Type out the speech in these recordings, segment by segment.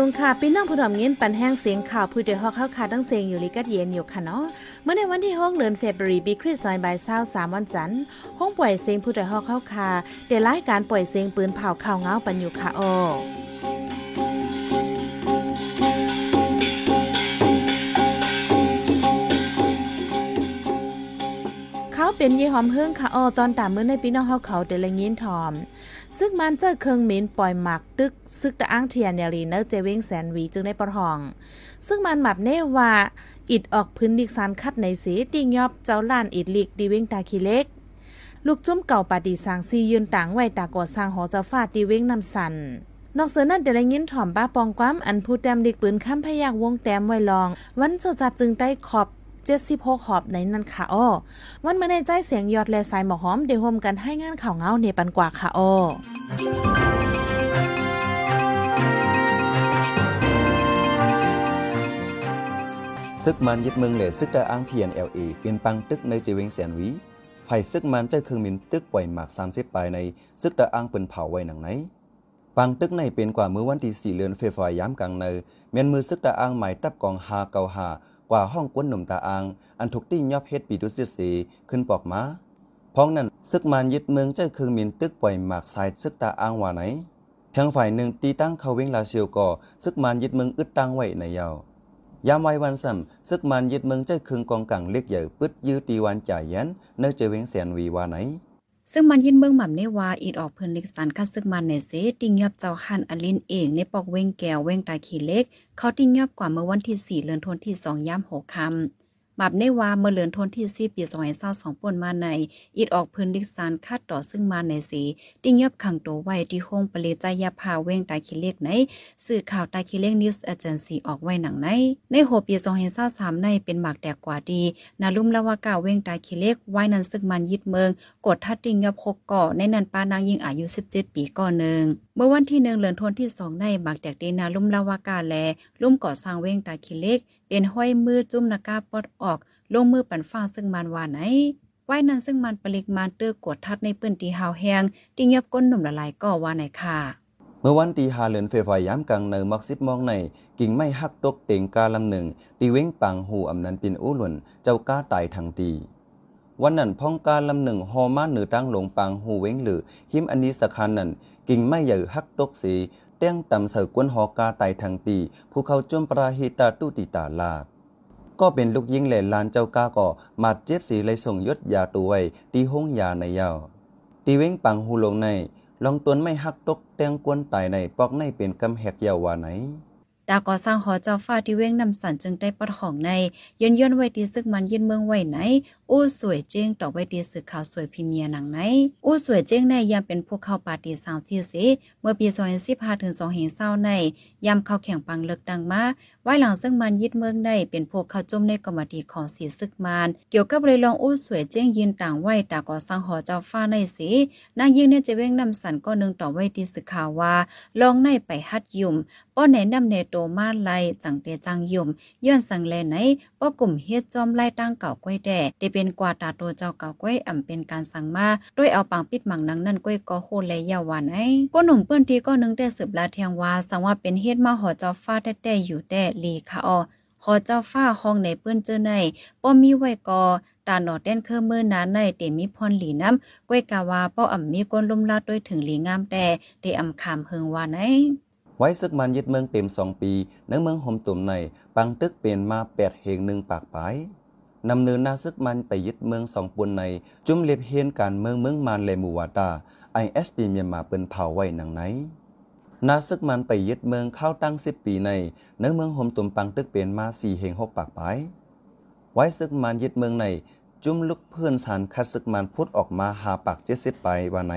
สูงค่ะพี่น้องผู้ถมยินปันแห้งเสียงข่าวผู้เดือดฮอกเข้าคาตั้งเสียงอยู่ลิกัดเย็นอยู่ค่ะเนาะเมื่อในวันที่6เดือนเฟบรุรีปีคริสต์ศักราชเศร้าสามวันจันทร์ห้องปล่อยเสียงผู้เดือดฮอกเข้าคาเดี๋ยวรายการปล่อยเสียงปืนเผาข่าวเงาปันอยู่ค่ะโอ เป็นยี่หอมเฮิงค่ะออตอนตามมื้อในพี่น้องเฮาเขาเดลยินทอม ซึ่งมันเจอเครื่องมินปล่อยหมักตึก ซึกตะอ้างเทียนเนรีเนอร์เจเวงแสนวีจึงได้ประทอง ซึ่งมันหมับเน่ว่าอิดออกพื้นดิกสารคัดในสีติงยอบเจ้าล้านอิดลิกดีเวงตาคีเล็ก ลูกจุ้มเก่าปาดีสางซียืนต่างไว้ตาก่อสร้างหอเจ้าฟาดดีเวงนำสันนอกเสือนั่นเดลยินถ่อมป้าปองความอันผู้แต้มดิกปืนข้ามพยักวงแต้มไว้ลอง วันเจ้าจับจึงได้ขอบ 76 หอบในนั้นค่ะอ้อวันเมื่อในใจเสียงยอดแลสายหมอหอมเดี๋ยวโฮมกันให้งานข่าวเงาเนปันกว่าค่ะอ้อซึกมันยึดเมืองเหล่ซึกได้อ้างเทียน LA เป็นปังตึกในเจเวงแสนวีไผ่ซึกมันเจ้าเครื่องมินตึกปล่อยหมาก30ปลายในซึกได้อ้างเป็นเผาไว้หนังไหนปังตึกในเป็นกว่ามือวันที่สี่เดือนเฟฟายย้ำกลางในเมียนมือซึกได้อ้างหมายตับกองฮาเกาหา กว่าห้องก้นหนุ่มตาอางอันถูกติ้งยอบเฮ็ดปีดุสิตสีขึ้นปอกมาพ้องนั้นซึกมันยึดเมืองเจ้าคือมินตึกปล่อยหมากสายซึกตาอ้างว่าไหนทางฝ่ายหนึ่งตีตั้งเขาเวงลาเซียวก่อซึกมันยึดเมืองอึดตั้งไว้ในยาวยามไว้วันสัมซึกมันยึดเมืองใจคึงกองกังเล็กใหญ่ปึดยื้อตีวันจ่ายยันเนื้อเจเวงแสนวีว่าไหน ซึ่งมันยินเบื้องหม่ำในว่าอีดออกเพิ่นลิกสันคัดซึกมันในเซติงยอบเจ้าหันอลินเองในปอกเว้งแก้วเว้งตาขีเล็ก เขาติงยอบกว่าเมื่อวันที่4เดือนธันวาคมที่2ย่ำ6คำ มับในว่าเมื่อเลือนทนที่4ปี2022ป่นมาในอีดออกพิ่นลิกสันคัดต่อซึ่งมาในสีติ้งยบขังตัวไว้ที่ห้องปเลจายาพาเว้งตาขี้เล็กในสื่อข่าวตาขี้เล็กนิวส์เอเจนซีออกไว้หนังในในโหปี2023ในเป็นหมากแตกกว่าดีนาลุ่มละว่ากาเว้งตาขี้เล็กไว้นั้นซึกมันยิดเมือง กดทัดติ้งยบหกก่อในนันปานางยิงอายุ17ปีก่อนหนึ่งเมื่อวันที่หนึ่งเดือนธันที่สองในบากแตกเดนาลุ่มลาวากาแลลุ่มก่อสร้างเว้งตาคิเล็กเป็นห้อยมือจุ่มนากาปอดออก ลงมือปั่นฟ้าซึ่งมันว่าไหนไว้นั้นซึ่งมันปลิกมานเตอร์กดทัดในปื้นตีหาวแหงติงยบก้นหนุ่มละลายก็ว่าไหนค่ะเมื่อวันตีหาเหลือนเฟฟายย้ำกลางในมักซิบมองใน กิ่งไม้หักตกเต็งกาลำหนึ่ง ตีเว้งปังหูอำนันปินอู้หล่นเจ้าก้าตายทางตี วันนั้นพ้องกาลำหนึ่งฮอมาเหนือตั้งลงปังหูเว้งหรือหิมอันนี้สะคันนั้นกิ่งไม้ใหญ่หักตกสี เต้งตำเสือกวนหอกาไตทางตีผู้เขาจมปราหิตาตุติตาลาดก็เป็นลูกยิงแหล่ลานเจ้าก้าก่อมาดเจ็บสีเลยส่งยศยาตัวไว้ตีห้องยาในยาวตีเว้งปังหูลงในลองตวนไม่หักตกแตงกวนตายในปอกในเป็นกำแหกยาวว่าไหน ดาก่อสร้างหอเจ้าฟ้าที่เว้งนำสันจึงได้ปอดของในย้อนย่นไว้ตีซึกมันยินเมืองไว้ไหน อู้สวยเจ้งต่อไว้ตีสึกข่าวสวยพิเมียหนังไหน อู้สวยเจ้งในยามเป็นพวกเข้าปาตีสางซีสิเมื่อปีสองพันสิบห้าถึงสองเหงาเศร้าในยามเข้าแข่งปังเลิกดังมา ไว้หลังซึ่งมันยึดเมืองในเป็นพวกเข้าจมในกรรมดีของสีซึกมันเกี่ยวกับเลยลองอู้สวยเจ้งยินต่างไว้ตาก่อสร้างหอเจ้าฟ้าในสินางยิงเนี่ยจะเว้งนำสันก็นึงต่อไว้ที่สึกข่าวว่า ลองในไปฮัดยุ่มป้อแนะนำในโตมาไลจังเตจังยุ่มย้อนสังแลไหนป้อกลุ่มเฮ็ดจอมไล่ตั้งเก่าก้อยแด่ได้เป็นกว่าตาโตเจ้าเก่าก้อยอ่ำเป็นการสั่งมาด้วยเอาปังปิดหมังนังนั่นก้อยก็โหและยาวานไอ้ก็หนุ่มเปิ้นทีก็นึงได้สืบลาเทียงว่าสังว่าเป็นเฮ็ดมาหอเจ้าฟ้าแต้ๆอยู่แต่ลีค่ะออหอเจ้าฟ้าห้องในเปิ้นเจอในป้อมีไว้กอตาหนอดแต้นเคอมือนาในเตมีพรหลีน้ำก้อยกาวาป้ออ่ำมีก้นลุ่มลาดด้วยถึงหลีงามแต่เตอ่ำคามเฮิงว่าไอ้ไว้ซึกมันยึดเมืองเต็มสองปีในเมืองหมตุ่มในปังตึกเปลี่ยนมาแปดเหงหนึ่งปากไปนำเนินนาซึกมันไปยึดเมืองสองปนใน จุ่มเล็บเฮียนการเมืองเมืองมานเลมูวาตาไอเอสปีเมียนมาเป็นเผาไว้หนังไหน นาซึกมันไปยึดเมืองเข้าตั้งสิบปีในเนื้อเมืองหมตุ่มปังตึกเปลี่ยนมาสี่เหงหกปากไป ไว้ซึกมันยึดเมืองใน จุ่มลุกเพื่อนสารคัดซึกมันพุทธออกมาหาปากเจ็ดสิบไปว่าไหน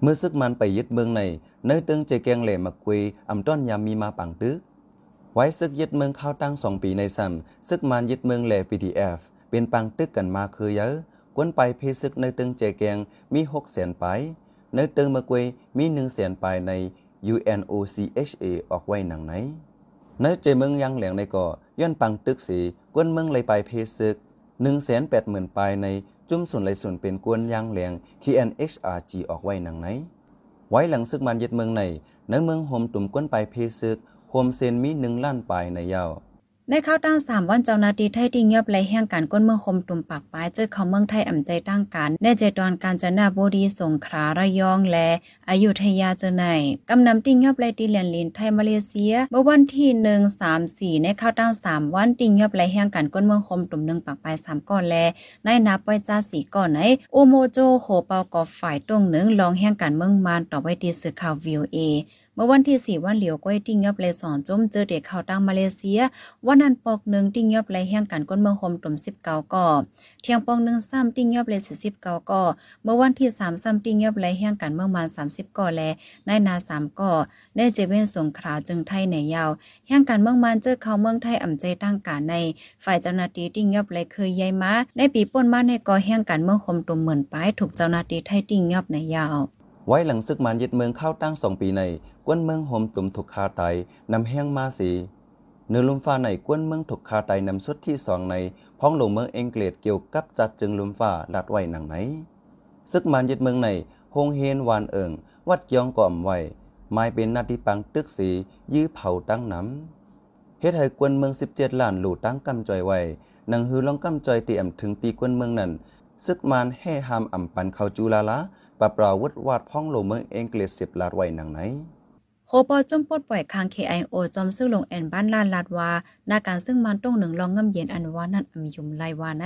เมื่อซึกมันไปยึดเมืองในเนื้อตึงเจแกงเหล่มาคุยอำต้อนยามมีมาปังตึก ไว้ซึกยึดเมืองเข้าตั้งสองปีในซ้ำซึกมันยึดเมืองแหล่ PDF เป็นปังตึกกันมาคือเยอะกวนไปเพซึกในตึงเจแกงมีหกแสนไปในตึงมาคุยมีหนึ่งแสนไปใน UNOCHA ออกไว้หนังไหนในเจเมืองยังแหลงในก่อย้อนปังตึกสีกวนเมืองเลยไปเพซึกหนึ่งแสนแปดหมื่นไปในจุ่มส่วนไหลส่วนเป็นกวนยังแหลง KNHRG ออกไว้หนังไหน ไว้หลังซึกมันยึดเมืองในในเมืองโฮมตุ่มกวนไปเพซึกโฮมเซนมี1ล้านปลายในยาว ในข้าวตั้งสามวันเจ้านาทีไทยที่เงียบไรแห่งการก้นเมืองคมตุ่มปากปลายเจอเขาเมืองไทยอ่ำใจตั้งการแน่ใจตอนการจนาบุรีสงขลาระยองและอายุทยาเจอไหนกำนำติงเงียบไรตีเลียนลินไทยมาเลเซียเมื่อวันที่หนึ่งสามสี่ในข้าวตั้งสามวันติงเงียบไรแห่งการก้นเมืองคมตุ่มหนึ่งปากปลายสามก่อนแลในนับไว้จ้าสีก่อนไหนโอโมโจโหเปากอฝ่ายตรงหนึ่งลองแห่งการเมืองมานต่อไว้ตีสื่อข่าววิวเอ เมื่อวันที่ 4 วันเหลียวก้อยติ้งยับเลยสอนจมเจอเด็กข่าวตั้งมาเลเซีย วันนั้นปอกหนึ่งติ้งยับเลยแห่งกันก้นเมืองโฮมตุ่ม19ก่อเที่ยงปองหนึ่งซ้ำติ้งยับเลย49ก่อเมื่อวันที่3ซ้ำติ้งยับเลยแห่งกันเมืองมาน30ก่อแลในนา3ก่อในเจเวนสงขลาจึงไทยในยาวแห่งกันเมืองมานเจอเขาเมืองไทยอ่ำใจตั้งการใน ฝ่ายเจ้าหน้าที่ติ้งยับเลยเคยย้ายมาในปีป่นมาในก่อแห่งกันเมืองโฮมตุ่มเหมือนป้ายถูกเจ้าหน้าที่ไทยติ้งยับในยาว ไว้หลังซึกมันยึดเมืองเข้าตั้งสองปีใน กวนเมืองโฮมตุ่มถูกคาไตนำแห้งมาสีเนื้อลุมฟ้าในกวนเมืองถูกคาไตนำสุดที่สองในพ้องลงเมืองเองกลดเกี่ยวกับจัดจึงลุมฟ้าลัดไว้หนังไหนซึกมันยึดเมืองในฮงเฮนวานเอิงวัดยองก่อมไว้ไม้เป็นนาทีปังตึกสียื้อเผาตั้งน้ำเฮ็ดให้กวนเมือง 17 ล้านหลู่ตั้งกำจอยไว้นังฮือลองกำจอยเตรียมถึงตีกวนเมืองนั้นซึกมันแห่หามอ่ำปันเขาจูลาละ ปะปราวุธวาดพ้องโลเมืองเองเกลสิบลาดไว้หนังไหนโฮปอจมปดปล่อยคาง KIO จอมซึ่งลงแอนบ้านลานลาดว่านาการซึ่งมันต้องหนึ่งลองงำเย็นอันวานั่นอมยุมไลวาใน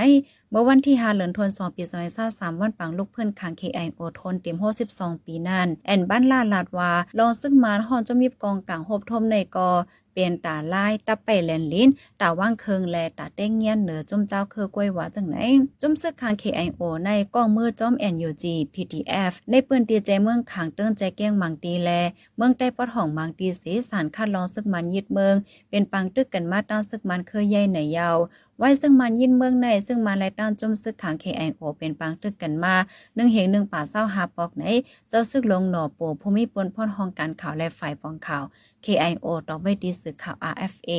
เมื่อวันที่5เหลือนทวน2ปี2023วันปังลูกเพื่อนคาง KIO ทนเต็ม62ปีนั่นแอนบ้านลานลาดวาลองซึ่งมันฮอนจมีกองกลางโฮบทมในกอ เป็นตาลายตาไปแลนลิ้นตาว่างเคิงแลตาเต้งเงียนเหนือจุ่มเจ้าคือกล้วยวาจังไหน จุ่มซึกคาง KIO ในกล้องมือจอมแอนยูจี PTF ในปืนตีใจเมืองขางเติ้งใจแก้งมังตีแล เมืองใต้ปอดห้องมังตีสีสารคาดลองซึกมันยึดเมือง เป็นปังตึกกันมาตั้งซึกมันเคยใหญ่ในยาว ไว้ซึ่งมันยินเมืองใน ซึ่งมาไล่ต้านจมซึกขัง KIO เป็นปังตึกกันมาหนึ่งเหงหนึ่งป่าเศร้าหาปอกไหน เจ้าซึกลงหน่อปูภูมิปนพ่อนห้องการข่าวและฝ่ายปองข่าว KIO ต่อไปดีสื่อข่าว RFA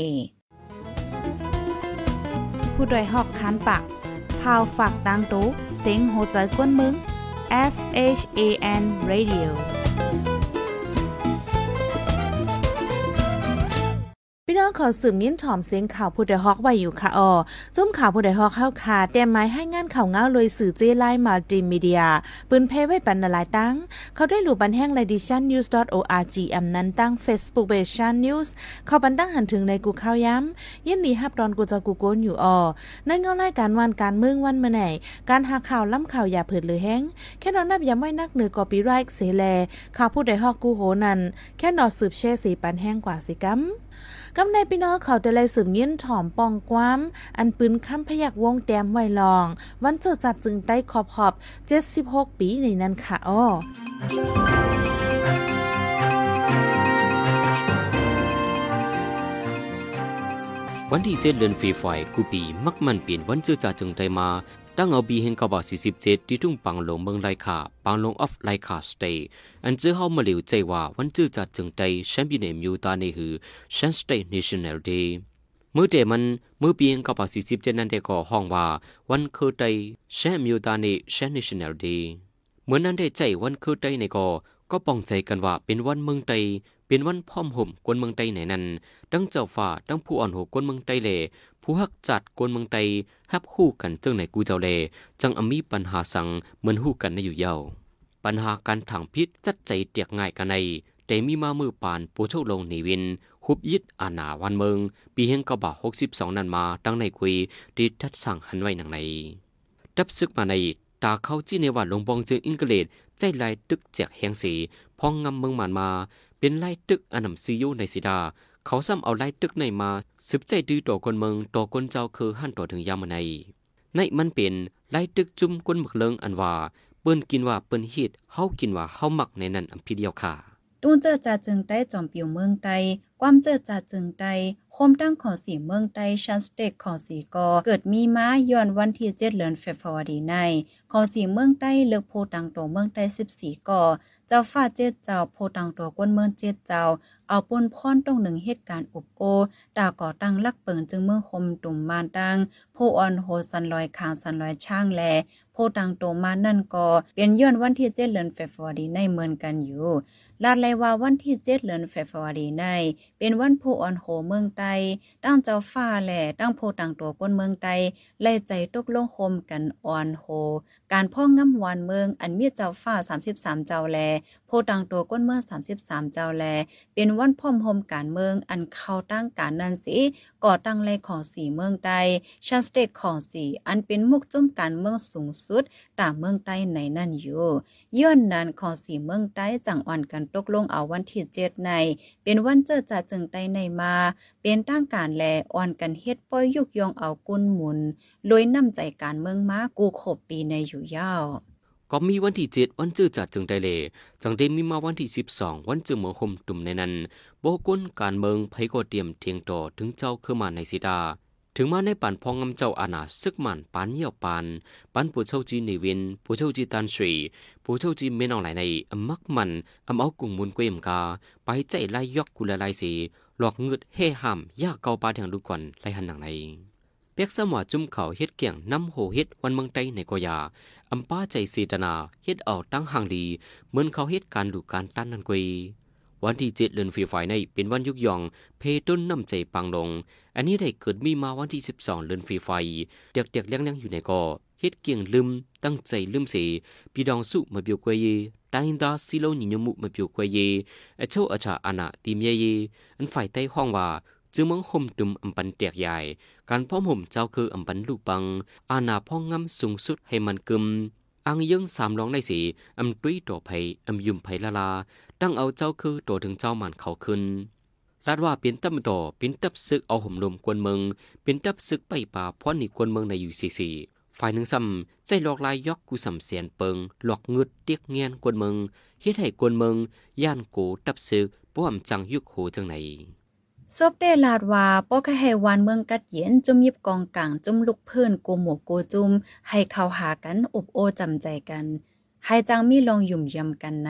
ผู้ดยหอกคานปากพาวฝากดังตู้เซ็งโหใจกวนมึง S H A N Radio พี่น้องขอสืบยิ้นถ่อมเสียงข่าวผู้ใดฮอกไว้อยู่ค่ะออจุ้มข่าวผู้ใดฮอกเข้าขาแต่ไม้ให้งานข่าวเงาเลยสื่อเจไลมาดิมีเดีย ปืนเพไว้ปันนลายตั้ง เขาได้หลู่บันแห้งไลดิชันนิวส์ .org อำนั้นตั้ง Facebook เบชันนิวส์เขาบันตั้งหันถึงในกูข้าวย้ำยินดีฮับตอนกูจะกูโกนอยู่ออในเงารายการวันการเมืองวันเมื่อไหนการหาข่าวล้ำข่าวอย่าเผิดหรือแห้งแค่นอนนับย้ำไว้นักเหนือกอปีไรค์เสแลข่าวผู้ใดฮอกกูโหนันแค่นอสืบเช่สีปันแห้งกว่าสิกัม กำในพี่น้องเขาแต่เลยสืบเงี้ยนถ่อมปองคว้ามอันปืนค้ำพยักวงแต้มไวลอง วันเจอจัดจึงได้ขอบขอบ 76 ปีในนั้นค่ะอ้อวันที่เจ็ดเดือนฟีไฟกูปีมักมันเปลี่ยนวันเจอจ่าจึงได้มา ตั้งเอาบีเฮงกบสี่สิบเจ็ดที่ทุ่งปังลงเมืองไลคาปังลงออฟไลคาสเตย์อันเจอเฮามาเหลียวใจว่าวันจื้อจัดจึงใจแชมเปี้ยนมิวตาในหือแชนสเตย์เนชั่นแนลเดย์เมื่อเดมันเมื่อปีเฮงกบสี่สิบเจ็ดนั้นได้ก่อห้องว่าวันคือใจแชมมิวตาในแชนเนชั่นแนลเดย์เมื่อนั้นได้ใจวันคือใจในก่อก็ป้องใจกันว่าเป็นวันเมืองไต เป็นวันพ่อมห่มกวนเมืองไตไหนนั้นดังเจ้าฝ่าดังผู้อ่อนหัวกวนเมืองไตเลผู้ฮักจัดกวนเมืองไตฮับฮู้กันจังไหนกูเจ้าเลจังอมีปัญหาสังเหมือนฮู้กันในอยู่เย้าปัญหาการถังพิษจัดใจเตียกง่ายกันในแต่มีมามือปานปูโชลงในวินหุบยิดอาณาวันเมือง ปีเฮงกบะหกสิบสองนันมาตั้งในคุยดีทัดสั่งหันไว้หนังในดับซึกมาในตาเข้าจี้ในวันลงบองจึงอิงเกเลดใจลายตึกแจกแหงสีพองงำเมืองมันมา เป็นไล่ตึกอันนำซียูในสิดา เขาซ้ำเอาไล่ตึกในมาสืบใจดื้อต่อคนเมืองต่อคนเจ้าคือหันต่อถึงยามในในมันเป็นไล่ตึกจุ่มคนหมึกเลิงอันว่าเปิ้นกินว่าเปิ้นฮีดเฮากินว่าเฮามักในนั้นอันพี่เดียวค่ะตูนเจอจาจึงได้จอมปิวเมืองไตความเจอจาจึงไตโคมตั้งของสีเมืองไตชันสเต็กของสีกอ เกิดมีมาย้อนวันที่เจ็ดเดือนเฟบรุรีในของสีเมืองไตเลือกโพตังโตเมืองไตสิบสี่กอ เจ้าฟ้าเจ็ดเจ้าโพตังตัวก้นเมืองเจ็ดเจ้า เอาปนพ่นต้งหนึ่งเหตุการณ์อุบโอดาก่อตั้งลักเปิงจึงเมื่อคมตุ่มมานตังโพออนโฮสันลอยคางสันลอยช่างแลโพตังโตมานั่นก่อเป็นย้อนวันที่เจ็ดเดือนเฟบรุรีในเมืองกันอยู่ ลาดไลว่าวันที่เจ็ดเดือนเฟฟวารีใน เป็นวันผู้อ่อนโหเมืองไตตั้งเจ้าฟ้าแหล่ตั้งโพต่างตัวก้นเมืองไตไล่ใจตกลงโฮมกันอ่อนโห การพ่องงำวานเมืองอันมีเจ้าฟ้า 33 เจ้าแลโพต่างตัวก้นเมือง 33 เจ้าแล เป็นวันพ่อมโฮมการเมืองอันเข้าตั้งการนันสิ ก่อตั้งไลของสีเมืองไตชันสเตทของสีอันเป็นมุกจุ่มการเมืองสูงสุดตามเมืองไต้ในนั่นอยู่ย้อนนั้นของสีเมืองใต้จังอ่อนกันตกลงเอาวันที่เจ็ดใน เป็นวันเจอจ่าจึงไต้ในมา เป็นตั้งการแลอ่อนกันเฮ็ดป้อยยุกยองเอากุนหมุนลอยน้ำใจการเมืองมากูขบปีในอยู่ยาวก็มีวันที่เจ็ดวันจื้อจัดจึงได้เลยจังได้มีมาวันที่สิบสองวันจื้อเมืองคมตุ่มในนั้น โบกุนการเมืองไผก็เตรียมเทียงต่อถึงเจ้าคือมาในสิดา ถึงมาในปันพองงำเจ้าอาณาซึกมันปานเยี่ยวปานปันผู้เช่าจีนิวินผู้เช่าจีตันสรีผู้เช่าจีเมนองไหลในอมักมันอำเอากุงมุนกวยมกา ไปใจไล่ยอกกุละไลสีหลอกเงืดเฮห้ำยากเกาปาทงดูก่อนไล่หันหนังในเปียกสมอจุ่มเขาเฮ็ดเกี่ยงน้ำโหเฮ็ดวันเมืองใต้ในกอยาอำป้าใจสีตนาเฮ็ดเอาตั้งห่างดี เหมือนเขาเฮ็ดการดูการตั้นนันกวย วันที่เจ็ดเดือนฟีไฟในเป็นวันยุกยอง เพต้นน้ำใจปังลง อันนี้ได้เกิดมีมาวันที่สิบสองเดือนฟีไฟเด็กเด็กเลี้ยงเลี้ยงอยู่ในกอเฮ็ดเกียงลืมตั้งใจลืมเสียปีดองสุมาเบียวกวยเยตายดาซิโลนิยมุมาเบียวกวยเยอเจ้าอาชาอาณาตีเมเยอันฝ่ายใต้ห้องว่าจึงมังห่มดุมอำปันเตียกใหญ่ การพ่อห่มเจ้าคืออำปันลูกปัง อาณาพ่องงำสูงสุดให้มันกึม อังยังสามร้องได้สีอำตุ้ยต่อไผอำยุมไผละลา ตั้งเอาเจ้าคือตัวถึงเจ้ามันเขาขึ้นลาดว่าเป็นตับต่อเป็นตับซึกเอาห่มลมกวนเมืองเป็นตับซึกไปป่าพรนี่กวนเมืองในอยู่สี่สี่ฝ่ายหนึ่งซ้ำใจหลอกลายยอกกูสำเสียนเปิง หลอกเงืดเตียกเงียนกวนเมืองเฮ็ดให้กวนเมืองย่านโกตับซึกป้อมจังยุกโหจังไหน ซบได้ลาดว่าป้อกะให้วานเมืองกัดเย็นจุมยิบกองกลางจุมลุกเพื่อนโกหมวกโกจุม ให้เข้าหากันอบโอจำใจกัน ให้จังมีลองยุ่มยำกันไหน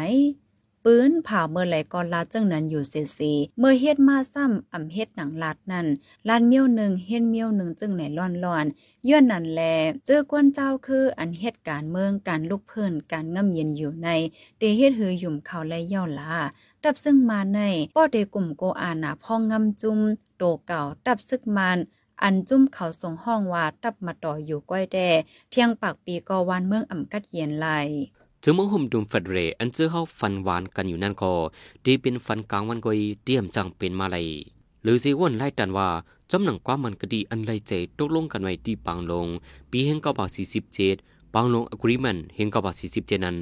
ปืนผ่าเมื่อไหลก็ลาดจังนั้นอยู่เสสีเมื่อเฮ็ดมาซ้ำอ่ำเฮ็ดหนังลาดนั่นลาดเมียวหนึ่งเฮ็ดเมียวหนึ่งจึงไหนล่อนล่อนย้อนนั่นแลเจอกวนเจ้าคืออันเฮ็ดการเมืองการลุกเพิ่อนการง่ำเย็นอยู่ในเตเฮ็ดหือยุ่มเขาและเย่าลา ดับซึ่งมาในป้อเดกลุ่มโกอานาพ่องงำจุมโตเก่าดับซึกมันอันจุ้มเขาส่งห้องว่าตับมาต่ออยู่ก้อยแดเที่ยงปากปีกอวันเมืองอ่ำกัดเย็นไหลจึงเมื่อห่มดุมฟัดเรอันเจอเขาฟันหวานกันอยู่นั่นก็ดีเป็นฟันกลางวันกอยเตรียมจังเป็นมาเลยหรือสิวนไล่ตันว่าจำหนังความมันก็ดีอันไรเจตกลงกันไว้ที่ปังลง ปีเฮงเก้าบาสี่สิบเจ็ดปังลงอะกรีมันเฮงเก้าบาสี่สิบเจ็ดนั้น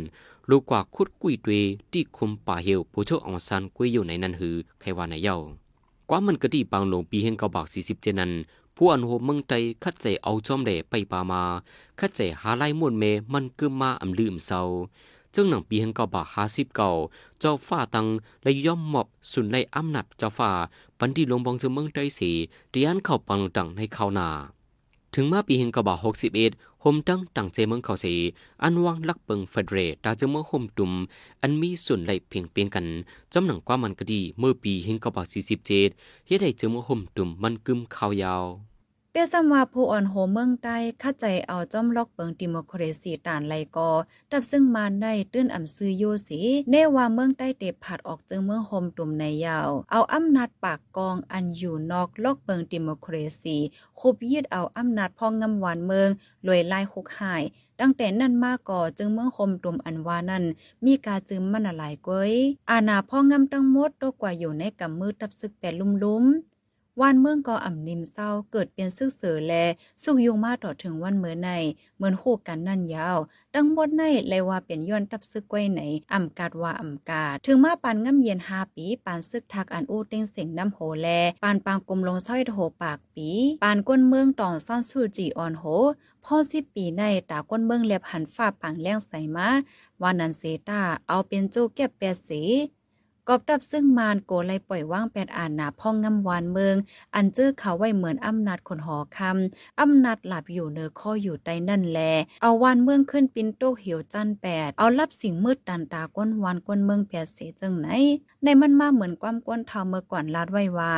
ลูกกว่าคุดกุยตวที่คุมป่าเหียวผู้โชคอองซันกุยอยู่ในนั้นหือใครว่าในเย้าความันก็ดีปังหลงปีเฮงเกาบากสี่สิบเจนั้นผู้อันโหเมืองไตคัดใจเอาจอมเดไปปามาคัดใจหาไล่มวนเมมันกึมมาอำลืมเศร้าจึงหนังปีแห่งเกาบากห้าสิบเก่าเจ้าฟ้าตังและย่อมหมอบสุนในอำนาจเจ้าฟ้าปันที่ลงบองเจเมืองใจสีเตียนเข้าปังหลงตังในเข้านา ถึงมาปีแห่งก่าบาหกสิบเอ็ดโฮมตั้งตังเจเมืองเขาสีอันวางลักเปิงเฟดเรตาเจเมืองโฮมตุมอันมีส่วนไหลเพียงเปียงกันจำหนังความมันก็ดีเมื่อปีแห่งกระบาสี่สิบเจ็ดเฮ็ดให้เจเมืองโฮมตุมมันกึมข่าวยาว เปียซัมว่าผู้อ่อนโหเมืองใต้เข้าใจเอาจ้อมล็อกเปิงดิโมครซีตานไลกอดับซึ่งมานได้ตื้นอ่ำซื้อโยสีเนว่าเมืองใต้เตบผัดออกจึงเมืองโฮมตุ่มในยาว เอาอำนาจปากกองอันอยู่นอกล็อกเปิงดิโมครซีคุบยืดเอาอำนาจพองงำหวานเมืองลอยลายคุกหายตั้งแต่นั้นมาก่อจึงเมืองโฮมตุ่มอันวานั้น มีกาจึมมันหลายก้อยอาณาพ่องงำตั้งหมดตกกว่าอยู่ในกำมือตับซึกแต่ลุ่มๆ วันเมืองก็อ่ำนิมเศร้าเกิดเป็นซึกเสือแล สุกยุงมาต่อถึงวันเมื่อในเหมือนโคกันนั่นยาว ดังบดในเลยว่าเป็นย้อนตับซึกไว้ไหนอ่ำกาดว่าอ่ำกาด ถึงมาปานง่ำเย็นหาปีปานซึกทักอันอู้เต้งเสียงน้ำโหแล ปานปางกลมลงสร้อยโหปากปี ปานก้นเมืองต่อซ่อนสู้จีออนโหพ่อสิปีในตาก้นเมืองเล็บหันฝ้าปังแล้งใส่มาว่านันเซตาเอาเป็นโจเก็บแปดสี กอบดับซึ่งมานโกไลปล่อยว่างแปดอ่านหนาพ่องงำวานเมือง อันเจอเขาไว้เหมือนอำนาจคนหอคำอำนาจหลับอยู่เนอข้ออยู่ใต้นั่นแล เอาวานเมืองขึ้นปินโตเหี่ยวจันแปดเอารับสิ่งมืดตันตาก้นวานก้นเมืองแปดเสจังไหน ในมันมาเหมือนความก้นเทาเมื่อก่อนลาดไว้ว่า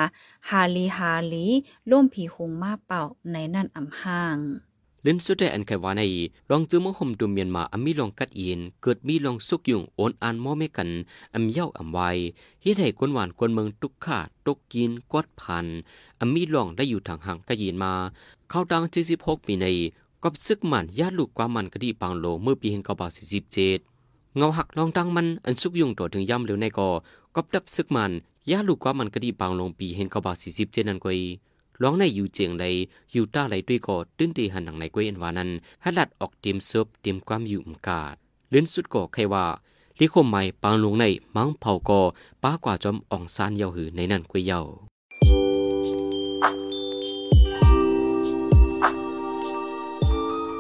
ฮาลีฮาลีล่มผีหงมาเป่าในนั่นอ่ำห่าง เล่นสุดได้อันไขว่าในรองจื้อมห่มดุมเมียนมาอำมีลองกัดเย็นเกิดมีลองสุกยุ่งโอนอ่านมอเมกันอำเย้าอำไวเฮ็ดให้คนหวานคนเมืองตุกขาตกกินกวดพันอำมีลองได้อยู่ทางห่างกัดเย็นมา เข้าดัง76ปีในกับซึกมันญาติลูกกว่ามันกะดีปางโลเมื่อปีแห่ง1947เงาหักลองดังมันอันสุกยุ่งตัวถึงย่ำเร็วในก่อกับดับซึกมันยาลูกกว่ามันกะดีปางลงปีเห็น1947นั่นกวย ร้องในอยู่เจียงใดอยู่ต้าไหลด้วยก็ตื้นตีหันหนังในกวยอันวานั้นฮัดลัดออกเตรียมซบเตรียมความอยู่อุมกาดเล่นสุดก็ใครว่าลิคมใหม่ปางลงในมังเผาก็ป้ากว่าจอมอ่องซานเยาหือในนั่นกวยเยา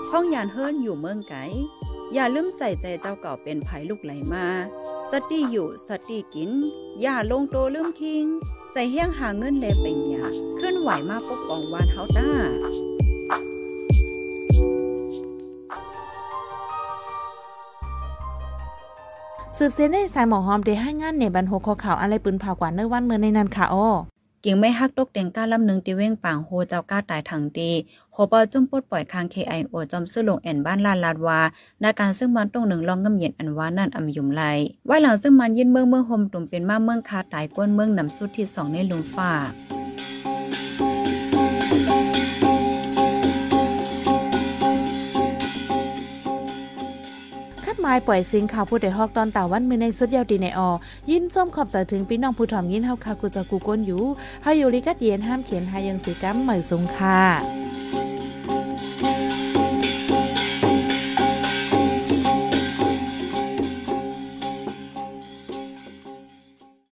ห้องยานเฮิรนอยู่เมืองไกอย่าลืมใส่ใจเจ้าเก่าเป็นภัยลูกไหลมา สติอยู่สติกิน อย่าลงโตลืมคิง ใส่เฮี้ยงหาเงินเลเป็นหยาเคลื่อนไหวมาปกป้องวานเฮาต้าสืบเส้นในสายหมอหอมได้ให้งานในบรรหข้อข่าวอะไรปืนเผากว่าเนื้อวันเมื่อในนั้นค่ะอ้อ กิ่งไม่ฮักตกเต็งก้าลำหนึ่งตีเว้งป่างโฮเจ้าก้าตายถังตีโฮปอจุ่มปดปล่อยคางเคไอโอจอมซื้อลงแอนบ้านลานลาดวานาการซึ่งมันต้องหนึ่งลองงำเย็นอันวานั่นอำยุมไหลว่าหลังซึ่งมันยินเมืองเมืองโฮมตุ่มเป็นมาเมืองคาตายก้นเมืองนำสุดที่สองในลุงฟ้าายปล่อยสิงข่าวผู้ใดฮอกตอนตาวันมือในสุดยาวดีในออยินส้มขอบใจถึงพี่น้องผู้ถ่อมยินเฮาคากูจะกูก้นอยู่ให้อยู่ลิกัดเย็นห้ามเขียนหายังสีกัมเหมยสงค่ะ